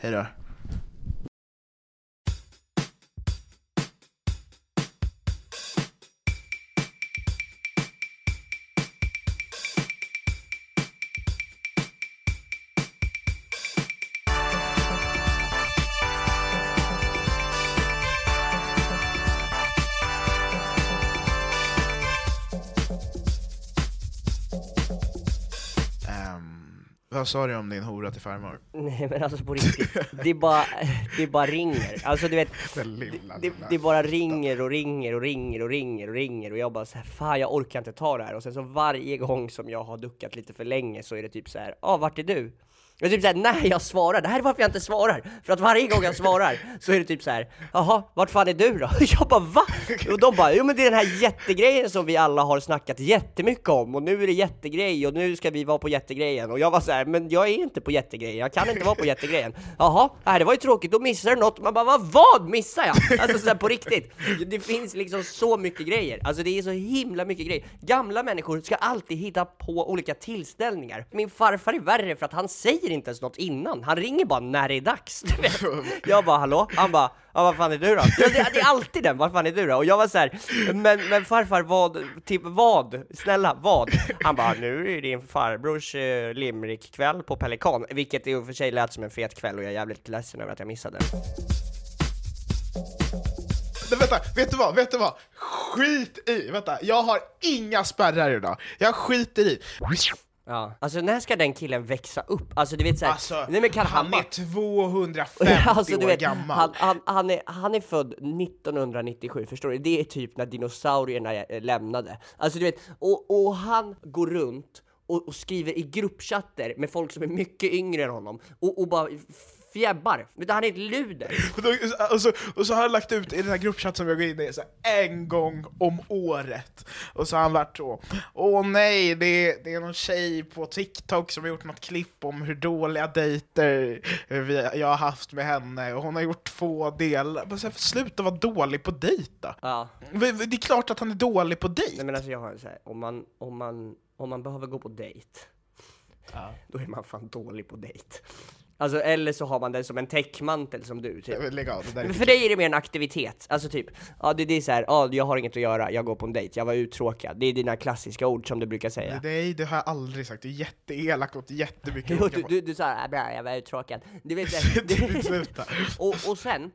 hej då. Vad sa du om din hora till farmor? Nej men alltså på riktigt, det bara, det bara ringer. Alltså du vet, lilla, det, lilla. det bara ringer och ringer och ringer och ringer och ringer och jag bara så här, fan jag orkar inte ta det här. Och sen så varje gång som jag har duckat lite för länge så är det typ så här, ja ah, vart är du? Jag är typ såhär, när jag svarar, det här är varför jag inte svarar! För att varje gång jag svarar så är det typ så här, jaha, vart fan är du då? Jag bara va? Och de bara, jo men det är den här jättegrejen som vi alla har snackat jättemycket om och nu är det jättegrej och nu ska vi vara på jättegrejen och jag var så här, men jag är inte på jättegrejen, jag kan inte vara på jättegrejen. Jaha, nej, det var ju tråkigt, då missar du något. Man bara, vad, vad missar jag? Alltså såhär på riktigt. Det finns liksom så mycket grejer, alltså det är så himla mycket grejer. Gamla människor ska alltid hitta på olika tillställningar. Min farfar är värre för att han säger inte ens något innan, han ringer bara när det är dags. Du vet. Jag bara, hallå? Han bara, ja vad fan är du då? Ja, det, det är alltid den, vad fan är du då? Och jag var så här, men, men farfar vad, typ vad? Snälla, vad? Han bara, nu är det din farbrors eh, limerick-kväll på Pelikan, vilket i och för sig lät som en fet kväll och jag är jävligt ledsen över att jag missade. Men vänta, vet du vad? Vet du vad? Skit i! Vänta, jag har inga spärrar idag. Jag skiter i. Ja, alltså när ska den killen växa upp? Alltså du vet såhär, Alltså, nej men kan han bara- är 250 Alltså, du år vet, gammal. Han, han, han, är, han är född 1997, förstår du? Det är typ när dinosaurierna eh, lämnade. Alltså du vet, och, och han går runt och, och skriver i gruppchatter med folk som är mycket yngre än honom och, och bara fjäbbar. Du, Han är ett luder. Och, då, och, så, och så har han lagt ut i den här gruppchatten som jag går in i så här, en gång om året. Och så har han varit så, åh nej, det är, det är någon tjej på TikTok som har gjort något klipp om hur dåliga dejter vi, jag har haft med henne, och hon har gjort två delar. Så här, sluta vara dålig på dejt då. Ja. Det är klart att han är dålig på dejt. Nej men alltså jag har så här, om man, om man, om man behöver gå på dejt, då är man fan dålig på dejt. Alltså eller så har man den som en täckmantel som du typ. Lägga av, det där är för dig är det mer en aktivitet, alltså typ, ja det, det är så här, ja jag har inget att göra, jag går på en dejt, jag var uttråkad. Det är dina klassiska ord som du brukar säga. Nej, det har jag aldrig sagt. Det är jätteelakt och jättemycket Jo, du, du, du sa "Ah, bra, jag var uttråkad. Du vet sluta. och, och sen,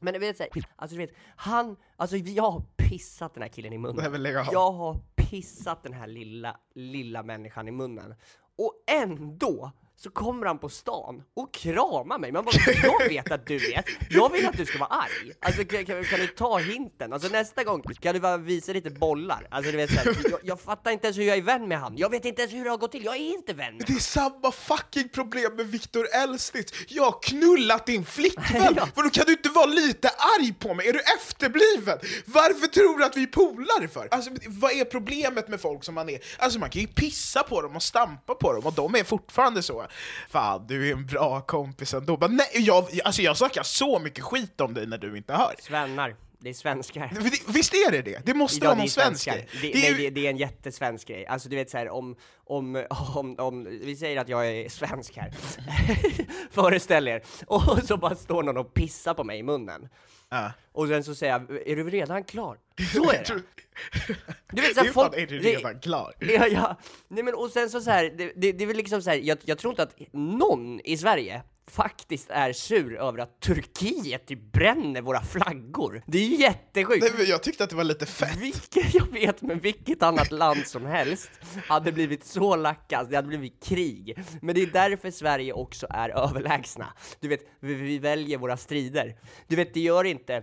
men du vet så här, alltså du vet, han, alltså jag har pissat den här killen i munnen. Nej, lägg. Jag har pissat den här lilla, lilla människan i munnen. Och ändå så kommer han på stan och kramar mig. Man bara, jag vet att du vet, jag vill att du ska vara arg. Alltså kan, kan, kan du ta hinten? Alltså nästa gång kan du bara visa lite bollar. Alltså du vet såhär, jag, jag fattar inte ens hur jag är vän med han. Jag vet inte ens hur det har gått till, jag är inte vän med Det är samma fucking problem med Viktor Elstnitz. Jag har knullat din flickvän, Ja. för då kan du inte vara lite arg på mig? Är du efterbliven? Varför tror du att vi är polare för? Alltså vad är problemet med folk som man är? Alltså man kan ju pissa på dem och stampa på dem och de är fortfarande så. Fan, du är en bra kompis ändå. Men nej, jag, alltså jag snackar så mycket skit om dig när du inte hör. Svennar, det är svenskar. Visst är det det? Det måste Ja, vara det är någon svensk grej. Det, Det är det, det är en jättesvensk grej. Alltså du vet så här, om, om, om, om, vi säger att jag är svensk här, föreställ er, och så bara står någon och pissar på mig i munnen. Ja. Och sen så säger jag, är du redan klar? Så är det! Du vet, så Det här, är folk, är du redan klar? Ja, ja. Nej men och sen så, så här, det, det, det är väl liksom så här, jag, jag tror inte att någon i Sverige faktiskt är sur över att Turkiet typ bränner våra flaggor. Det är ju jättesjukt! Nej, men jag tyckte att det var lite fett. Vilket, jag vet, men vilket annat land som helst hade blivit så lackat, det hade blivit krig. Men det är därför Sverige också är överlägsna. Du vet, vi, vi väljer våra strider. Du vet, det gör inte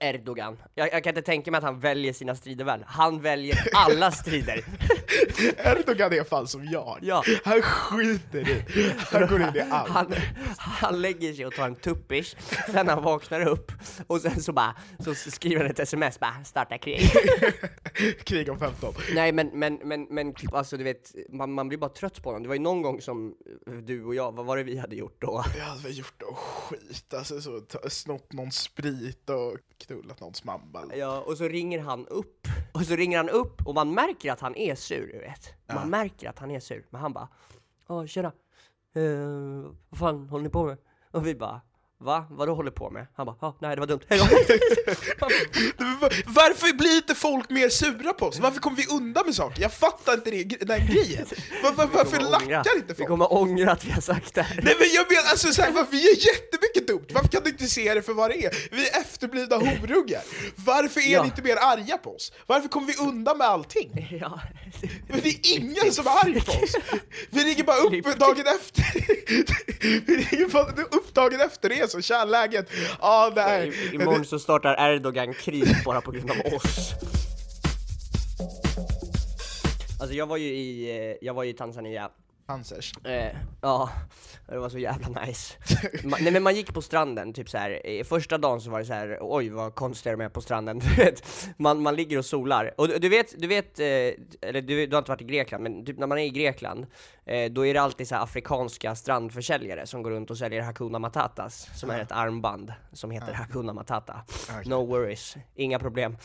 Erdogan. Jag, jag kan inte tänka mig att han väljer sina strider väl. Han väljer alla strider. Erdogan är fan som jag. Ja. Han skiter i. Han går in i allt. Han, han lägger sig och tar en tuppish, sen han vaknar upp och sen så bara, så skriver han ett sms bara, starta krig. Krig om 15. Nej men, men, men, men alltså du vet, man, man blir bara trött på honom. Det var ju någon gång som du och jag, vad var det vi hade gjort då? Jag hade gjort någon skit, alltså så, snott någon sprit och knullat någons mamma. Ja, och så ringer han upp, och så ringer han upp och man märker att han är sur, du vet. Man märker att han är sur, men han bara, ja tjena, eh, vad fan håller ni på med? Och vi bara, va? Vadå håller på med? Han bara, ja, nej det var dumt, hejdå! Varför blir inte folk mer sura på oss? Varför kommer vi undan med saker? Jag fattar inte det, den grejen. Var, var, varför Vi lackar inte Vi folk? kommer ångra att vi har sagt det här. Nej men jag menar alltså såhär, varför vi gör jättemycket dumt, varför kan du inte se det för vad det är? Vi är efterblivna horungar. Varför är Ja. ni inte mer arga på oss? Varför kommer vi undan med allting? Ja. Men det är ingen som är arg på oss! Vi ringer bara upp dagen efter. Vi ringer bara upp dagen efter det, så tja läget? Ja, nej. I, imorgon så startar Erdogan krig bara på grund av oss. Alltså jag var ju i, eh, jag var ju i Tanzania Hansers. Eh, ja, det var så jävla nice. Ma- nej men man gick på stranden, typ så här. i första dagen så var det så här, oj vad konstigt de är på stranden, du vet. Man, man ligger och solar. Och du, du vet, du vet, eh, eller du, du har inte varit i Grekland, men typ när man är i Grekland, eh, då är det alltid så afrikanska strandförsäljare som går runt och säljer Hakuna Matatas, som är ett armband som heter Hakuna Matata. No worries, inga problem.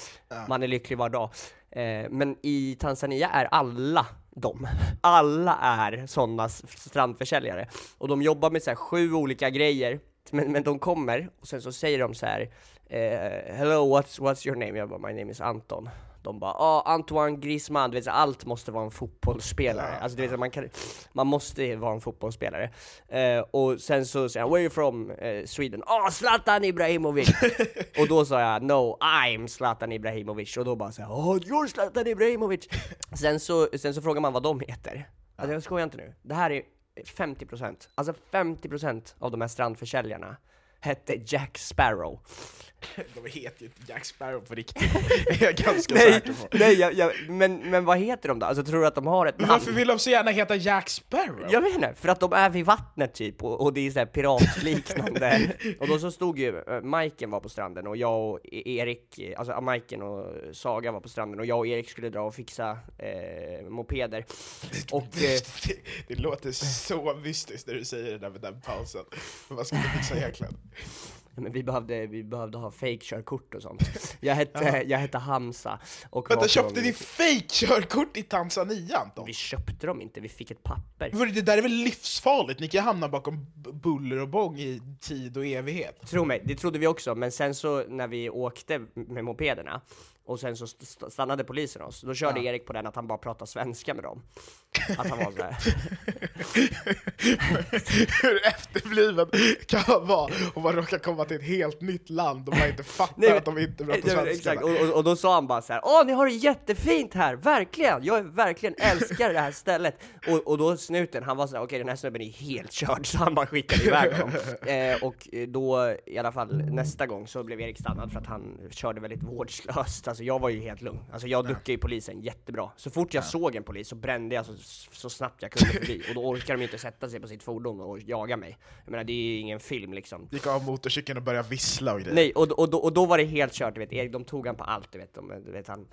Man är lycklig var dag. Eh, men i Tanzania är alla de. Alla är sådana strandförsäljare. Och de jobbar med så här sju olika grejer, men, men de kommer och sen så säger de så här eh, Hello, what's, what's your name? Jag bara, my name is Anton. De bara, ah, Antoine Griezmann, du vet, allt måste vara en fotbollsspelare. Alltså du vet, man, kan, man måste vara en fotbollsspelare. Eh, och sen så säger han, where are you from? Eh, Sweden. Ah, Zlatan Ibrahimovic! och då sa jag, no, I'm Zlatan Ibrahimovic. Och då bara såhär, oh, you're Zlatan Ibrahimovic! sen, så, sen så frågar man vad de heter. Alltså jag skojar inte nu. Det här är 50%, alltså 50% av de här strandförsäljarna hette Jack Sparrow. De heter ju inte Jack Sparrow på riktigt. Det är jag ganska Nej, säker på. nej jag, jag, men, men vad heter de då? Alltså tror du att de har ett Men namn? varför vill de så gärna heta Jack Sparrow? Jag vet inte, för att de är vid vattnet typ, och, och det är såhär piratliknande. och då så stod ju, uh, Majken var på stranden och jag och E- Erik, eh, alltså uh, Majken och Saga var på stranden och jag och Erik skulle dra och fixa eh, mopeder. Och eh, Det, det låter så mystiskt när du säger det där med den pausen. Men vad ska du fixa egentligen? Ja, men vi behövde, vi behövde ha fake-körkort och sånt. Jag hette, jag hette Hamza och Vänta, köpte från- ni fake-körkort i Tanzania Anton? Vi köpte dem inte, vi fick ett papper. Det där är väl livsfarligt? Ni kan hamna bakom buller och bång i tid och evighet. Tro mig, det trodde vi också, men sen så när vi åkte med mopederna och sen så st- st- stannade polisen oss, då körde Erik på den att han bara pratade svenska med dem. Att han var såhär, Hur efter, uppbliven kan vara om man råkar komma till ett helt nytt land och man inte fattar Nej, att de inte är bra på Nej, svenska. Exakt, och, och, och då sa han bara så här: Åh, ni har det jättefint här, verkligen! Jag verkligen älskar det här stället! Och, och då snuten, han var såhär, okej den här snubben är helt körd, så han bara skickade iväg honom. Eh, och då, i alla fall nästa gång, så blev Erik stannad för att han körde väldigt vårdslöst. Alltså jag var ju helt lugn. Alltså jag duckade ju polisen jättebra. Så fort jag såg en polis så brände jag så, så snabbt jag kunde förbi. Och då orkar de ju inte sätta sig på sitt fordon och jaga mig. Jag menar, det är ju ingen film liksom. Gick av motorcykeln och började vissla och grejer. Nej, och, och, då, och då var det helt kört, du vet, Erik, de tog han på allt, du vet, de, du vet han,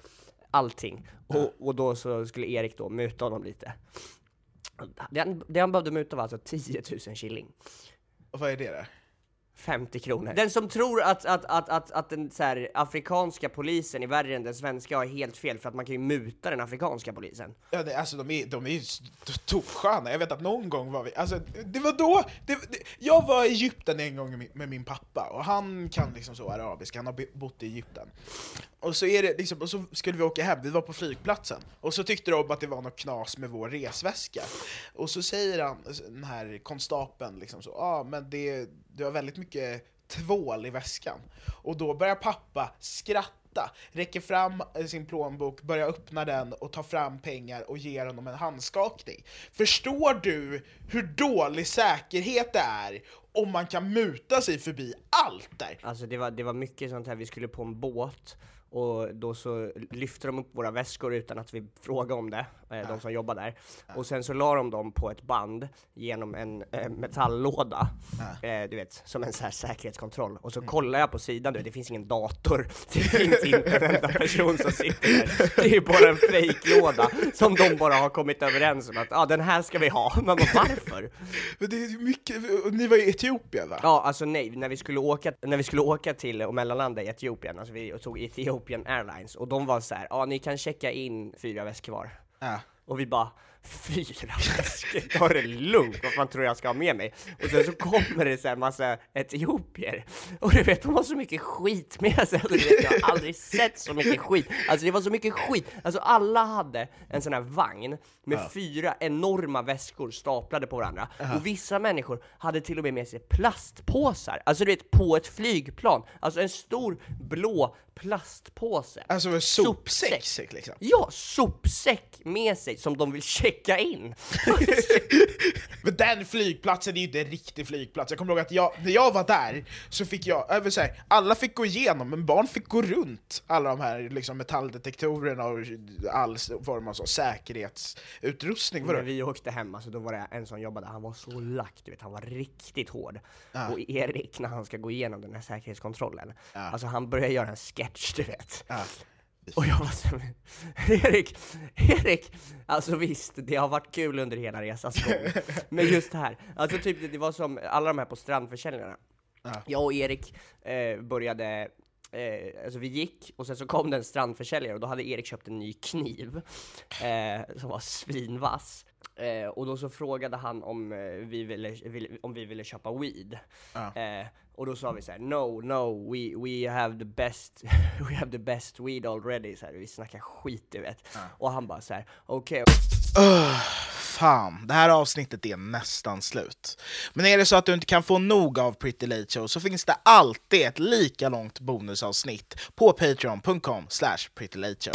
allting. Och, och då så skulle Erik då muta honom lite. Det han, det han behövde muta var alltså 10 000 shilling. Och vad är det då? 50 kronor. Den som tror att, att, att, att, att den så här, afrikanska polisen är värre än den svenska har helt fel, för att man kan ju muta den afrikanska polisen. Ja, det, alltså de är, de är ju toksköna, jag vet att någon gång var vi, alltså det var då, det, det, jag var i Egypten en gång med min, med min pappa, och han kan liksom så arabiska, han har bott i Egypten. Och så, är det liksom, och så skulle vi åka hem, vi var på flygplatsen, och så tyckte de att det var något knas med vår resväska. Och så säger han, den här konstapeln, liksom så, ja ah, men det, det var väldigt mycket tvål i väskan. Och då börjar pappa skratta, räcker fram eh, sin plånbok, börjar öppna den och tar fram pengar och ger honom en handskakning. Förstår du hur dålig säkerhet det är om man kan muta sig förbi allt där? Alltså det var, det var mycket sånt här, vi skulle på en båt och då så lyfte de upp våra väskor utan att vi frågade om det, eh, de som jobbar där. Och sen så la de dem på ett band genom en eh, metalllåda, eh, du vet, som en så här säkerhetskontroll. Och så kollar jag på sidan, du vet, det finns ingen dator, det finns inte en enda person som sitter där. Det är bara en fejklåda som de bara har kommit överens om att ah, den här ska vi ha. Man bara, varför? Men det är mycket, ni var i Etiopien va? Ja, alltså nej, när vi skulle åka, när vi skulle åka till och mellanlanda i Etiopien, alltså vi tog Ethiopian Airlines, och de var så här, ja ni kan checka in fyra väskor var. Ja. Och vi bara, fyra väskor, ta det lugnt, vad fan tror jag ska ha med mig? Och sen så kommer det så här massa etiopier, och du vet, de har så mycket skit med sig, alltså, jag har aldrig sett så mycket skit, alltså det var så mycket skit, alltså alla hade en sån här vagn med fyra enorma väskor staplade på varandra, och vissa människor hade till och med med sig plastpåsar, alltså du vet, på ett flygplan, alltså en stor blå plastpåse. Alltså en sopsäck liksom. Ja, sopsäck med sig som de vill checka in. Men den flygplatsen är ju inte en riktig flygplats. Jag kommer ihåg att jag, när jag var där så fick jag, jag vill säga, alla fick gå igenom, men barn fick gå runt alla de här liksom, metalldetektorerna och all form av så, säkerhetsutrustning. Vadå? När vi åkte hem, alltså, då var det en som jobbade, han var så lack, du vet, han var riktigt hård. Och Erik, när han ska gå igenom den här säkerhetskontrollen, alltså han börjar göra en sketch, du vet. Ja. Och jag var så Erik, Erik! Alltså visst, det har varit kul under hela resans gång. Men just det här, alltså typ det, det var som alla de här på strandförsäljningarna. Jag och Erik eh, började Eh, alltså vi gick, och sen så kom det en strandförsäljare och då hade Erik köpt en ny kniv eh, som var svinvass. Eh, och då så frågade han om, eh, vi, ville, ville, om vi ville köpa weed. Eh, och då sa vi så här: no, no, we, we have the best, we have the best weed already, så här, vi snackar skit du vet. Och han bara så här: okej, Fan, det här avsnittet är nästan slut. Men är det så att du inte kan få nog av Pretty Late Show så finns det alltid ett lika långt bonusavsnitt på patreon.com slash prettylateshow.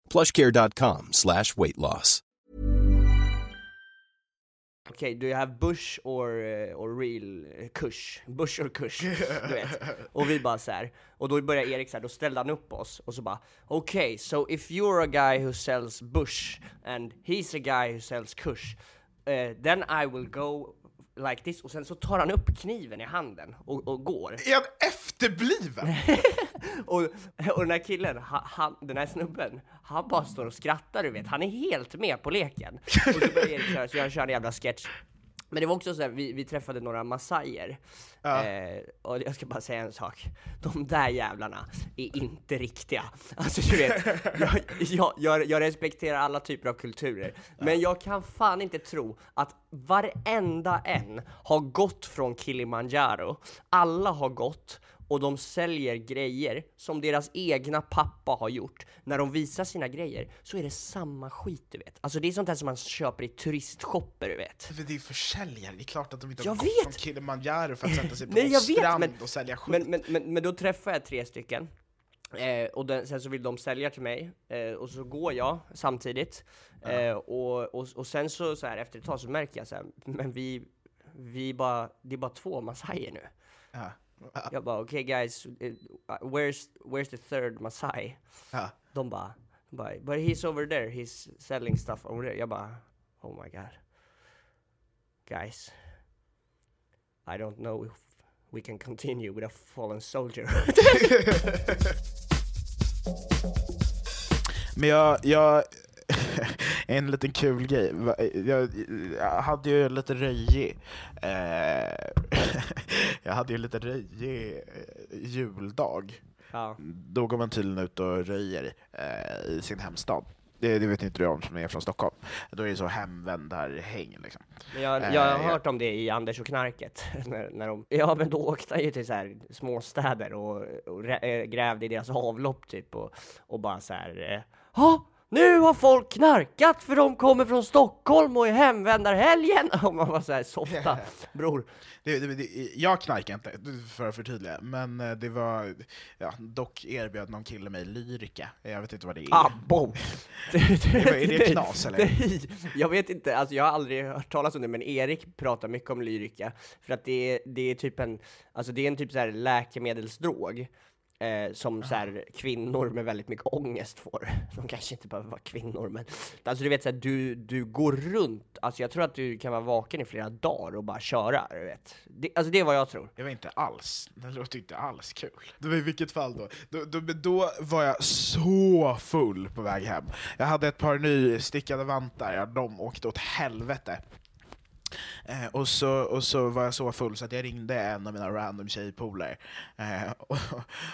plushcare.com slash weight loss. okej, do you have bush or, eh, or real kush? Bush or kush, du vet. Och vi bara så här. och då började Erik så här, då ställde han upp oss och så bara okej, so if you're a guy who sells bush and he's a guy who sells kush, eh, then I will go like this, och sen så tar han upp kniven i handen och, och går. Är han efterbliven? Och, och den här killen, ha- han, den här snubben, han bara står och skrattar du vet, han är helt med på leken. Och så börjar Erik köra, så jag kör en jävla sketch. Men det var också så här, vi, vi träffade några massajer, eh, och jag ska bara säga en sak. De där jävlarna är inte riktiga. Alltså du vet, jag, jag, jag, respekterar alla typer av kulturer, men jag kan fan inte tro att varenda en har gått från Kilimanjaro, alla har gått, och de säljer grejer som deras egna pappa har gjort. När de visar sina grejer så är det samma skit du vet. Alltså det är sånt här som man köper i turistshopper du vet. För det är försäljare, det är klart att de inte har Jag gått vet! från Kilimanjaro för att sätta sig på Nej någon jag vet strand men, och sälja skit. men, men, men, men då träffar jag tre stycken. Eh, och den, sen så vill de sälja till mig, eh, och så går jag samtidigt. Eh, och, och, och sen så, så här, efter ett tag så märker jag så här, men vi, vi bara, det är bara två massajer nu. Ja. Jag bara, okej guys, eh, where's, where's the third Masai? Ja. De bara, de bara, but he's over there, he's selling stuff over there. Jag bara, oh my god. Guys, I don't know if we can continue with a fallen soldier. Men jag, jag en liten kul grej. Jag hade ju lite röjig, eh, jag hade ju lite röjig eh, juldag. ja. Då går man tydligen ut och röjer eh, i sin hemstad. Det, det vet inte du om som är från Stockholm. Då är det så hemvändarhäng liksom. Men jag, Eh, jag har ja. hört om det i Anders och knarket. när, när de, ja men då åkte han ju till så här småstäder och, och rä- eh, grävde i deras avlopp typ och, och bara så här. eh, nu har folk knarkat för de kommer från Stockholm och är hemvändarhelgen! Och man var så här, softa bror. Det, det, det, jag knarkar inte, för att förtydliga, men eh, det var... Ja, dock erbjöd någon kille mig lyrika. Jag vet inte vad det är. Abbo! är det knas, eller? Jag vet inte, alltså jag har aldrig hört talas om det, men Erik pratar mycket om lyrika, för att det är, det är typ en, alltså det är en typ så här läkemedelsdrog, eh, som så här, kvinnor med väldigt mycket ångest får. De kanske inte behöver vara kvinnor, men alltså du vet så här, du, du går runt, alltså jag tror att du kan vara vaken i flera dagar och bara köra, du vet. Det, alltså det är vad jag tror. Det var inte alls, det låter inte alls kul. Det var i vilket fall då. Då, då, då var jag så full på väg hem. Jag hade ett par nystickade vantar, ja, de åkte åt helvete. Eh, och, så, och så var jag så full så att jag ringde en av mina random tjejpolare. Eh, och,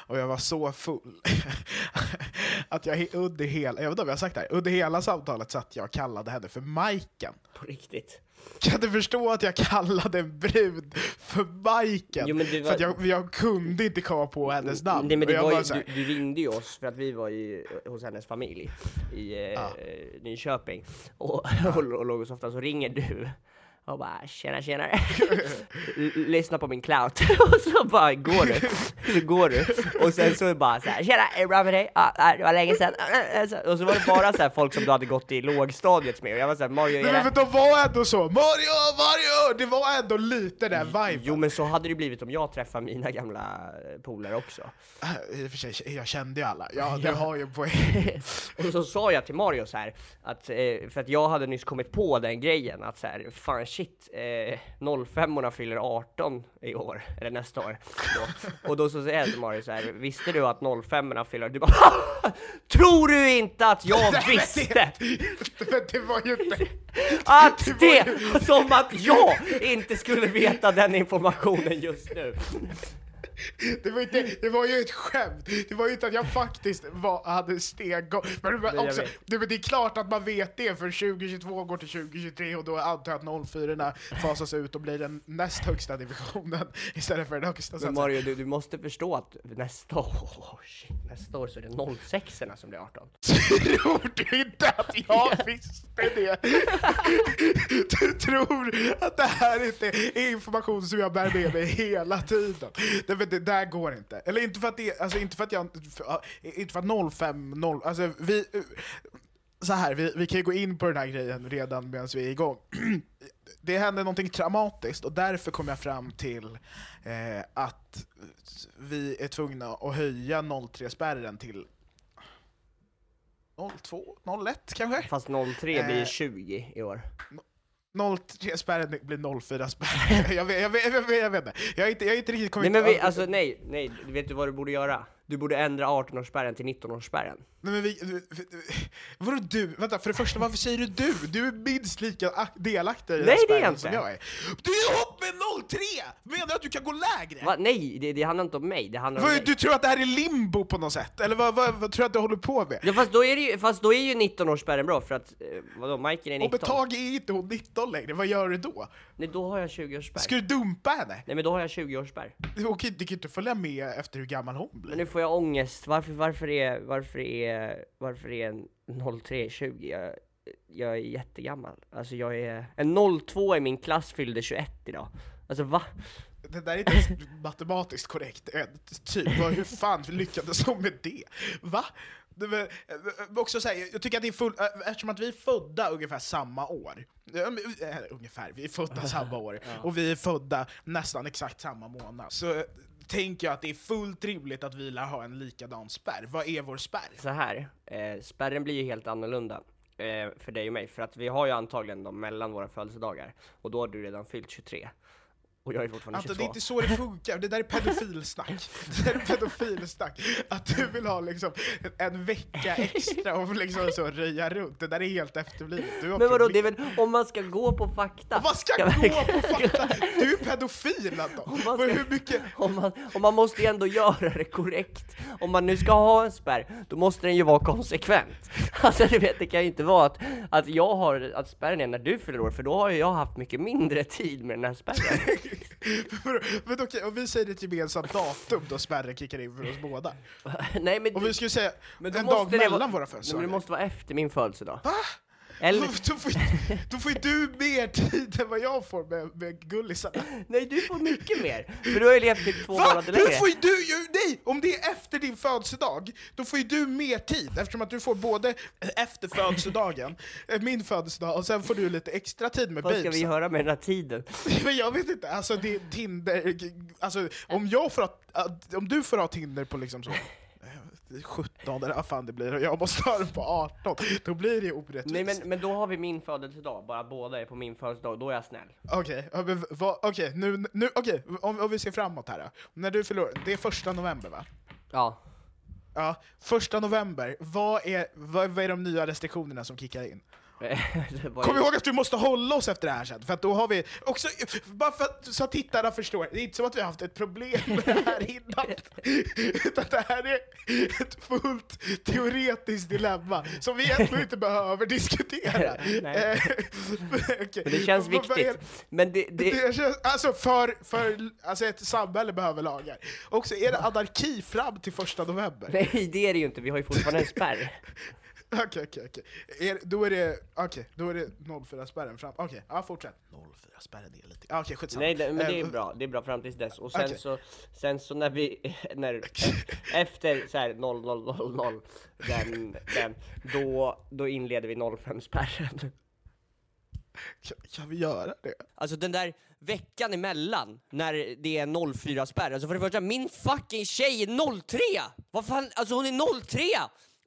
och jag var så full att jag under hela, jag vet inte om jag har sagt det här, under hela samtalet satt jag och kallade henne för Majken. På riktigt. Kan du förstå att jag kallade en brud för Majken? Jo, var- För att jag, jag kunde inte komma på hennes namn. Nej, men Och det var ju, här, du, du ringde ju oss för att vi var ju hos hennes familj i eh, Nyköping och, och, och låg och softade, så ringer du och bara tjena tjenare, lyssna på min clout, och så bara går du, så går du, och sen så bara så här, tjena, är det bra med dig? Nej, det var länge sedan, och så var det bara så här folk som du hade gått i lågstadiet med, och jag var såhär, Mario, är Nej, men det... för de var ändå så, Mario, Mario! Det var ändå lite den viben. Jo men så hade det blivit om jag träffade mina gamla polare också. Äh, I och för sig, jag kände ju alla. Ja, du har ju en poäng. och så sa jag till Mario så här, att, eh, för att jag hade nyss kommit på den grejen, att så här, fan shit, eh, 05 fyller 18 i år, eller nästa år. Då. Och då så säger jag till Mario så här, visste du att 05 fyller, du bara Tror du inte att jag visste? Men det var ju inte... Att Det det, som att jag inte skulle veta den informationen just nu. Det var, inte, det var ju ett skämt, det var ju inte att jag faktiskt var, hade steggång. Men, jag också, det, men det är klart att man vet det, för 2022 går till 2023 och då antar jag att 04 fasas ut och blir den näst högsta divisionen istället för den högsta. Men. Mario, du, du måste förstå att nästa år, oh shit, nästa år så är det 06 som blir 18. Tror du inte att jag visste det? Du tror att det här inte är information som jag bär med mig hela tiden? Det, men det där går inte. Eller inte för att det, alltså inte för att jag, för, inte för att 05, 0, alltså vi, så här, vi, vi kan ju gå in på den här grejen redan medan vi är igång. Det hände någonting traumatiskt och därför kom jag fram till eh, att vi är tvungna att höja 03-spärren till 02, 01 kanske? Fast 03 blir Eh. 20 i år. 03-spärren blir 04-spärren. jag, vet, jag, vet, jag, vet, jag vet inte. Jag har inte, jag har inte riktigt Nej kommit men vi, alltså nej, nej, vet du vad du borde göra? Du borde ändra 18-årsspärren till 19-årsspärren. Nej men vi, vadå du? Vänta, för det första varför säger du du? Du är minst lika ak- delaktig i den Nej, jag spärren som jag är. Du är ihop med 03! Menar du att du kan gå lägre? Va? Nej, det, det handlar inte om mig, det handlar om Vad, dig. du tror att det här är limbo på något sätt? Eller vad, vad, vad tror du att du håller på med? Ja fast då är ju, fast då är ju 19-årsspärren bra för att, eh, vadå, Majken är Om 19? ett tag är inte hon 19 längre, vad gör du då? Nej då har jag 20-årsspärr. Ska du dumpa henne? Nej men då har jag 20-årsspärr. Okej, du kan ju inte följa med efter hur gammal hon blir. Men får jag ångest, varför, varför är, varför är, varför är en 03 20? Jag, jag är jättegammal. Alltså jag är, en 02 i min klass fyllde 21 idag. Alltså va? Det där är inte ens matematiskt korrekt, eh, typ. Hur fan lyckades de med det? Va? Det var, eh, också så här, jag tycker att det är full, eh, eftersom att vi är födda ungefär samma år, men, ungefär, vi är födda samma år, och vi är födda nästan exakt samma månad, så tänker jag att det är fullt rimligt att vi lär ha en likadan spärr. Vad är vår spärr? Så här, eh, spärren blir ju helt annorlunda eh, för dig och mig, för att vi har ju antagligen dem mellan våra födelsedagar, och då har du redan fyllt 23. Och jag är fortfarande Anton, 22. det är inte så det funkar, det där är pedofilsnack. Det där är pedofilsnack. Att du vill ha liksom en vecka extra och liksom så röja runt, det där är helt efterblivet. Du har Men vadå, det problem. är väl om man ska gå på fakta? Vad ska gå på fakta? Du är pedofil Anton! Om man, ska, hur mycket... om, man, om man måste ju ändå göra det korrekt. Om man nu ska ha en spärr, då måste den ju vara konsekvent. Alltså du vet, det kan ju inte vara att, att jag har, att spärren är när du fyller år, för då har ju jag haft mycket mindre tid med den här spärren. Men okej, om vi säger ett gemensamt datum då spärren kickar in för oss båda. Nej men, Om vi skulle säga en dag mellan vara, våra Nej, men födelsedagar. det måste vara efter min födelsedag. Va? Eller, Då, får, då får du mer tid än vad jag får med, med gullisarna. nej du får mycket mer, för du har ju levt typ två Va? månader längre. får du, ju- nej! Om det är efter din födelsedag, då får ju du mer tid eftersom att du får både efter födelsedagen, eh, min födelsedag, och sen får du lite extra tid med Vad ska vi göra med den här tiden? Men jag vet inte, alltså det är Tinder, alltså om jag får ha, om du får ha Tinder på liksom så 17 eller vad fan det blir och jag måste ha den på 18, då blir det orättvist. Nej men, men då har vi min födelsedag, bara båda är på min födelsedag, då är jag snäll. Okej, vad- okej, nu, nu, okej, om, om vi ska framåt här då. När du förlorar, det är första november va? Ja. Ja, första november, vad är, vad, vad är de nya restriktionerna som kickar in? Kom ihåg att du måste hålla oss efter det här sen, för att då har vi också, bara för att, så att tittarna förstår, det är inte som att vi har haft ett problem med det här innan, utan det här är ett fullt teoretiskt dilemma som vi egentligen inte behöver diskutera. Nej. Eh, okej. Men det känns viktigt. Men det, det, Det känns, alltså för, för alltså ett samhälle behöver lagar. Också är det anarki fram till första november? nej det är det ju inte, vi har ju fortfarande en spärr. Okej, okej, okej. Då är det, okej, då är det 04-spärren fram. Okej, ja fortsätt. 04-spärren är lite, ja, okej skitsamma. Nej det, men det är Eh, bra, det är bra fram tills dess. Och sen Okej. så, sen så när vi, när, efter så här 0000, den, den, då, då inleder vi 05-spärren. Kan, kan vi göra det? Alltså den där veckan emellan, när det är 04-spärr, alltså för det första, min fucking tjej är 03! Vad fan, alltså hon är 03!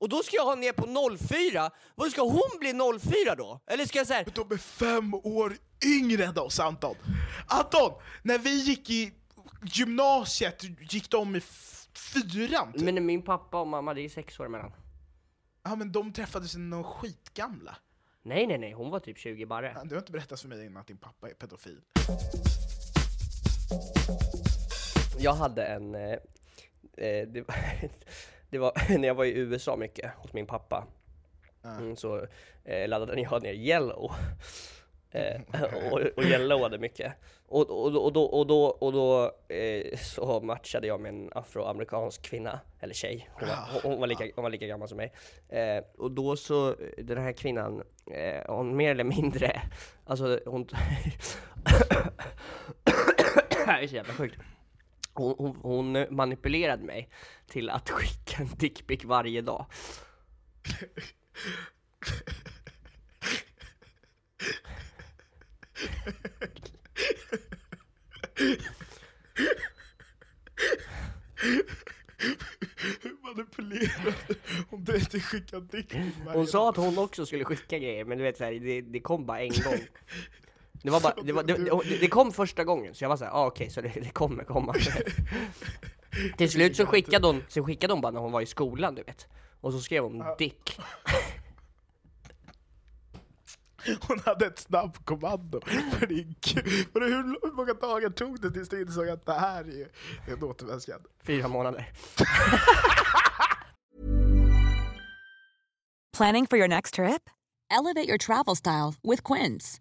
Och då ska jag ha ner på 04, vad ska hon bli 04 då? Eller ska jag säga Men de är fem år yngre än oss Anton! Anton! När vi gick i gymnasiet gick de i fyran typ. men min pappa och mamma, det är sex år emellan. Ja men de träffades när de skitgamla. Nej nej nej, hon var typ 20 barre. Du har inte berättat för mig innan att din pappa är pedofil. Jag hade en, eh, eh, det, var, det var när jag var i USA mycket hos min pappa, mm, så eh, laddade jag ner Yellow. Eh, och, och yellowade mycket. Och, och, och då, och då, och då eh, så matchade jag med en afroamerikansk kvinna, eller tjej, hon var, hon var, lika, hon var lika gammal som mig. Eh, och då så, den här kvinnan, eh, hon mer eller mindre, alltså hon... det här är så jävla sjukt. Hon, hon, hon manipulerade mig till att skicka en dickpic varje dag. Manipulerad om du inte skickar dickpic Hon sa att hon också skulle skicka grejer, men du vet så här, det, det kom bara en gång. Det var bara, det, var, det, det, det kom första gången, så jag var såhär, ah, okej, så det, det kommer komma. Till slut så skickade hon, så skickade hon bara när hon var i skolan, du vet. Och så skrev hon dick. Hon hade ett snabbkommando för. Men hur, hur många dagar tog det tills du insåg att det här är en återvändsgränd? Fyra månader. Planning for your next trip? Elevate your travel style with Quince.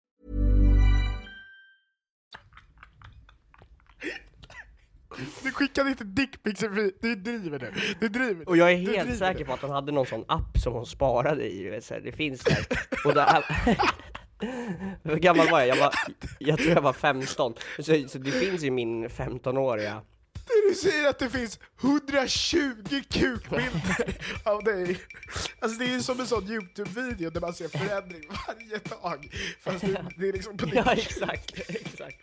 Du skickade inte dickpics, du driver nu. Du driver. Och jag är helt säker på att hon hade någon sån app som hon sparade i, så det finns där. Och där, hur gammal var jag? Jag, var, jag tror jag var 15. Så, så det finns ju min 15-åriga Du säger att det finns 120 kukbilder av dig. Alltså det är ju som en sån Youtube-video där man ser förändring varje dag. Fast det, det är liksom på Ja dick. exakt, exakt.